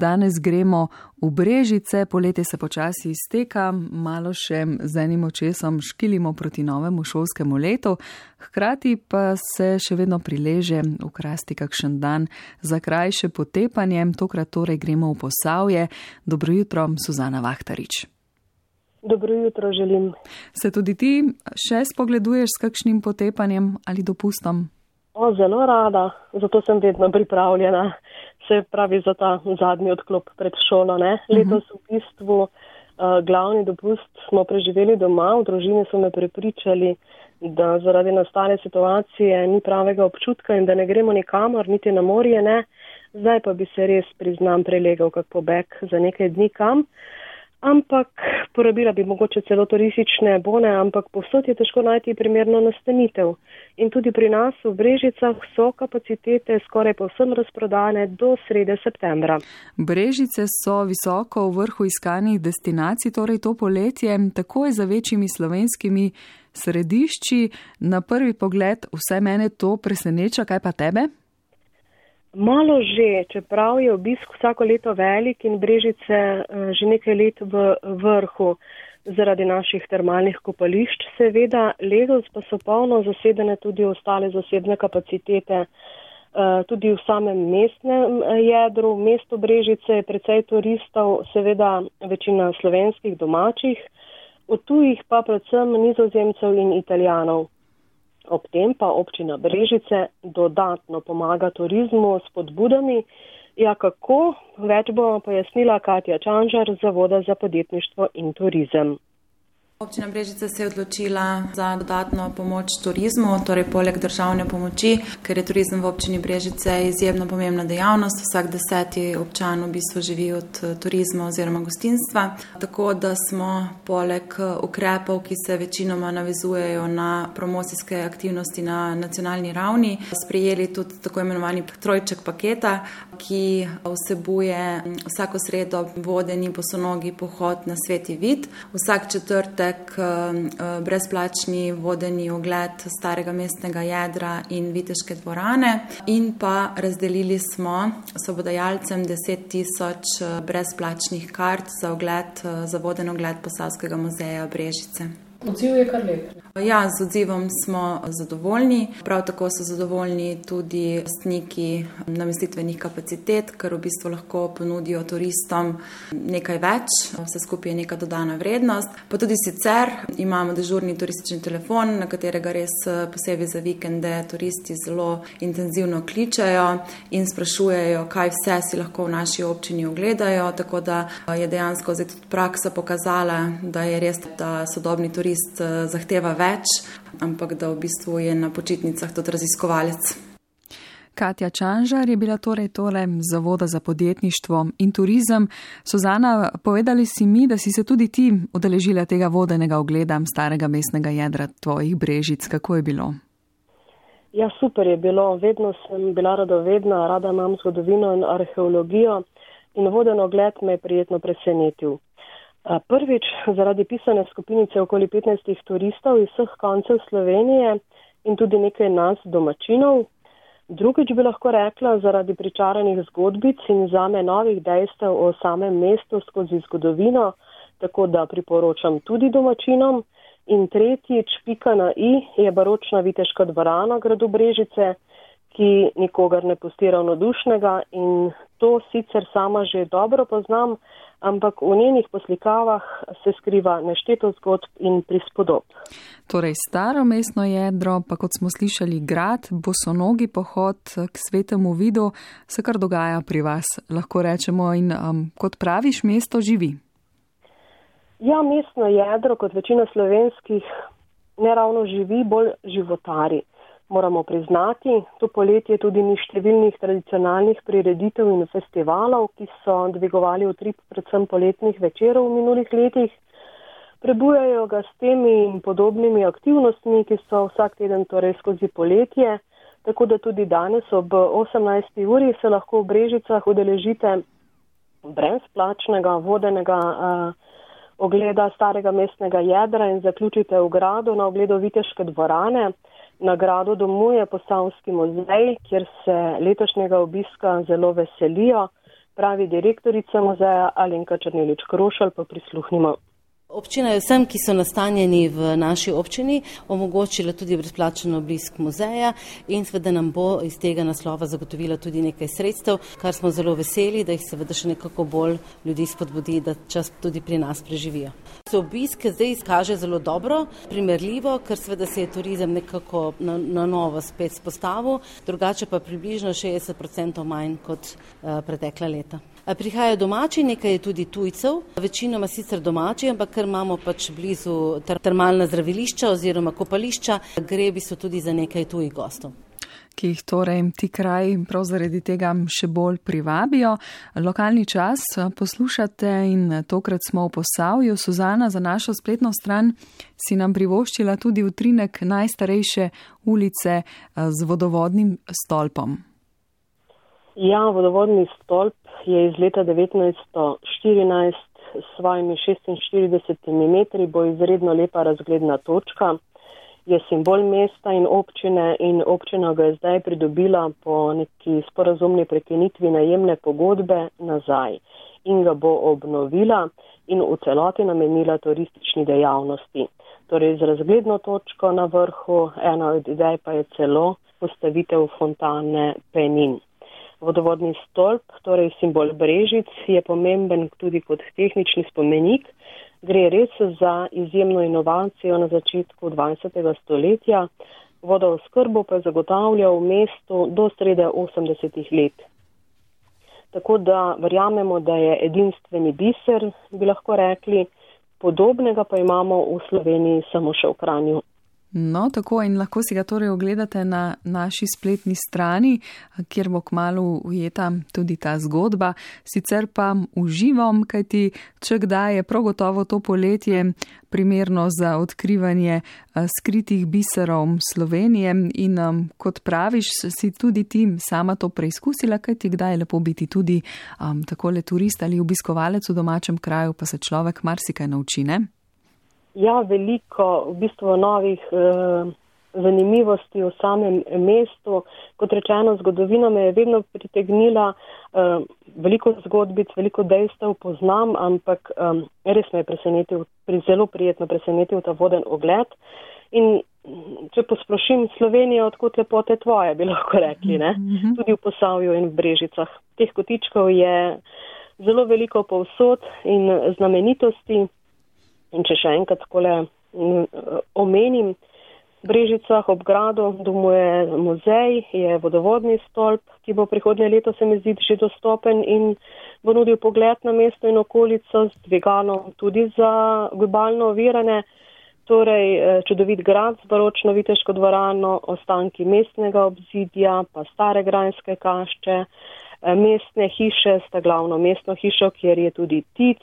Danes gremo v Brežice, poletje se počasi izteka, malo še z enim očesom škilimo proti novemu šolskemu letu, hkrati pa se še vedno prileže ukrasti kakšen dan za krajše potepanje, tokrat torej gremo v Posavje. Dobro jutro, Suzana Vahtarič. Dobro jutro želim. Se tudi ti še spogleduješ s kakšnim potepanjem ali dopustom? O, zelo rada, zato sem vedno pripravljena se pravi za ta zadnji odklop pred šolo. Ne? Mhm. Letos v bistvu uh, glavni dopust smo preživeli doma, v družini so me prepričali, da zaradi nastale situacije ni pravega občutka in da ne gremo nikamor, niti na morje ne. Zdaj pa bi se res priznam prelegal kak pobeg za nekaj dni kam. Uh, ampak porabila bi mogoče celo turistične bone, ampak povsod je težko najti primerno nastanitev. In tudi pri nas v Brežicah so kapacitete skoraj povsem razprodane do srede septembra. Brežice so visoko v vrhu iskanih destinacij, torej to poletje, tako je za večjimi slovenskimi središči. Na prvi pogled vse mene to preseneča, kaj pa tebe? Malo že, čeprav je obisk vsako leto velik in brežice eh, že nekaj let v vrhu zaradi naših termalnih kopališč, seveda letos pa so polno zasedene tudi ostale zasebne kapacitete. Eh, tudi v samem mestnem eh, jedru, v mestu Brežice je precej turistov, seveda večina slovenskih domačih, od tujih pa predvsem nizozemcev in italijanov. Ob tem pa občina Brežice dodatno pomaga turizmu s podbudami. Ja, kako? Več bo pojasnila Katja Čanžar z Zavoda za podjetništvo in turizem. Občina Brežice se je odločila za dodatno pomoč turizmu, torej poleg državne pomoči, ker je turizem v občini Brežice izjemno pomembna dejavnost. Vsak deseti občan v bistvu živi od eh, turizma oziroma gostinstva. Tako da smo poleg eh, ukrepov, ki se večinoma navezujejo na promocijske aktivnosti na nacionalni ravni, sprejeli tudi tako imenovani trojček paketa, ki vsebuje mm, vsako sredo vodeni bosonogi pohod na sveti vid. Vsak četrte poleg eh, brezplačni vodeni ogled starega mestnega jedra in viteške dvorane in pa razdelili smo sobodajalcem 10 tisoč eh, brezplačnih kart za ogled, eh, za voden ogled Posavskega muzeja Brežice. Odziv je kar lep. Ja, z odzivom smo zadovoljni. Prav tako so zadovoljni tudi lastniki namestitvenih kapacitet, ker v bistvu lahko ponudijo turistom nekaj več, vse skupaj je neka dodana vrednost. Pa tudi sicer imamo dežurni turistični telefon, na katerega res posebej za vikende turisti zelo intenzivno kličajo in sprašujejo, kaj vse si lahko v naši občini ogledajo. Tako da je dejansko zdaj tudi praksa pokazala, da je res, da sodobni turist zahteva več ampak da v bistvu je na počitnicah tudi raziskovalec. Katja Čanžar je bila torej tole zavoda za podjetništvo in turizem. Suzana, povedali si mi, da si se tudi ti udeležila tega vodenega ogleda starega mestnega jedra tvojih brežic. Kako je bilo? Ja, super je bilo. Vedno sem bila radovedna, rada imam zgodovino in arheologijo in voden ogled me je prijetno presenetil. Prvič, zaradi pisane skupinice okoli 15 turistov iz vseh koncev Slovenije in tudi nekaj nas domačinov. Drugič bi lahko rekla zaradi pričaranih zgodbic in zame novih dejstev o samem mestu skozi zgodovino, tako da priporočam tudi domačinom. In tretjič, pika na i, je baročna viteška dvorana gradu Brežice, ki nikogar ne pusti ravnodušnega in to sicer sama že dobro poznam, ampak v njenih poslikavah se skriva nešteto zgodb in prispodob. Torej, staro mestno jedro, pa kot smo slišali, grad, bosonogi pohod k svetemu vidu, se kar dogaja pri vas, lahko rečemo, in um, kot praviš, mesto živi. Ja, mestno jedro, kot večina slovenskih, ne ravno živi, bolj životari moramo priznati. To poletje tudi ni številnih tradicionalnih prireditev in festivalov, ki so dvigovali utrip predvsem poletnih večerov v minulih letih. Prebujajo ga s temi in podobnimi aktivnostmi, ki so vsak teden torej skozi poletje, tako da tudi danes ob 18. uri se lahko v Brežicah udeležite brezplačnega vodenega uh, ogleda starega mestnega jedra in zaključite v gradu na ogledu Viteške dvorane. Nagrado domuje Posavski muzej, kjer se letošnjega obiska zelo veselijo. pravi direktorica muzeja Alenka Črnilič Krošal, pa prisluhnimo. Občina je vsem, ki so nastanjeni v naši občini, omogočila tudi brezplačen obisk muzeja in seveda nam bo iz tega naslova zagotovila tudi nekaj sredstev, kar smo zelo veseli, da jih seveda še nekako bolj ljudi spodbudi, da čas tudi pri nas preživijo. Se obisk zdaj izkaže zelo dobro, primerljivo, ker seveda se je turizem nekako na, na novo spet spostavil, drugače pa približno 60% manj kot uh, pretekla leta. Prihajajo domači, nekaj je tudi tujcev, večinoma sicer domači, ampak ker imamo pač blizu termalna zdravilišča oziroma kopališča, gre bi so tudi za nekaj tujih gostov ki jih torej ti kraji prav zaradi tega še bolj privabijo. Lokalni čas poslušate in tokrat smo v posavju. Suzana za našo spletno stran si nam privoščila tudi utrinek najstarejše ulice z vodovodnim stolpom. Ja, vodovodni stolp je iz leta 1914 s svojimi 46 metri, bo izredno lepa razgledna točka. Je simbol mesta in občine in občina ga je zdaj pridobila po neki sporazumni prekinitvi najemne pogodbe nazaj in ga bo obnovila in v celoti namenila turistični dejavnosti. Torej z razgledno točko na vrhu, ena od idej pa je celo postavitev fontane Penin. Vodovodni stolp, torej simbol Brežic, je pomemben tudi kot tehnični spomenik. Gre res za izjemno inovacijo na začetku 20. stoletja. Vodoskrbo pa je zagotavljal v mestu do srede 80. let. Tako da verjamemo, da je edinstveni biser, bi lahko rekli, podobnega pa imamo v Sloveniji samo še v Kranju. No, tako in lahko si ga torej ogledate na naši spletni strani, kjer bo kmalo ujeta tudi ta zgodba. Sicer pa uživam, kajti če kdaj je prav gotovo to poletje primerno za odkrivanje eh, skritih biserov Slovenije in um, kot praviš, si tudi ti sama to preizkusila, kajti kdaj je lepo biti tudi um, takole turist ali obiskovalec v domačem kraju, pa se človek marsikaj nauči, ne? Ja, veliko v bistvu novih eh, zanimivosti v samem mestu. Kot rečeno, zgodovina me je vedno pritegnila, eh, veliko zgodbic, veliko dejstev poznam, ampak eh, res me je presenetil, pri, zelo prijetno presenetil ta voden ogled. In če posplošim Slovenijo, odkot lepote tvoje, bi lahko rekli, ne? Mhm. tudi v Posavju in v Brežicah. Teh kotičkov je zelo veliko povsod in znamenitosti. In če še enkrat takole omenim, v Brežicah ob gradu domuje muzej, je vodovodni stolp, ki bo prihodnje leto se mi zdi že dostopen in bo nudil pogled na mesto in okolico z dvigalom tudi za globalno ovirane. Torej, eh, čudovit grad z baročno viteško dvorano, ostanki mestnega obzidja, pa stare granjske kašče, eh, mestne hiše, sta glavno mestno hišo, kjer je tudi tic,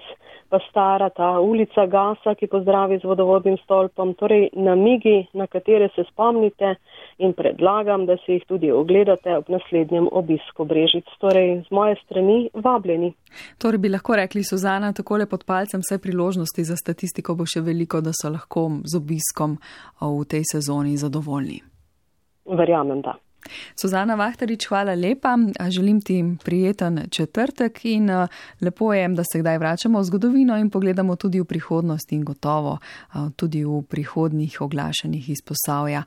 pa stara ta ulica Gasa, ki pozdravi z vodovodnim stolpom, torej namigi, na katere se spomnite in predlagam, da si jih tudi ogledate ob naslednjem obisku Brežic. Torej, z moje strani vabljeni. Torej bi lahko rekli, Suzana, takole pod palcem vse priložnosti za statistiko bo še veliko, da so lahko z obiskom v tej sezoni zadovoljni. Verjamem, da. Suzana Vahtarič, hvala lepa. Želim ti prijeten četrtek in lepo je, da se kdaj vračamo v zgodovino in pogledamo tudi v prihodnost in gotovo tudi v prihodnih oglašenih izposavja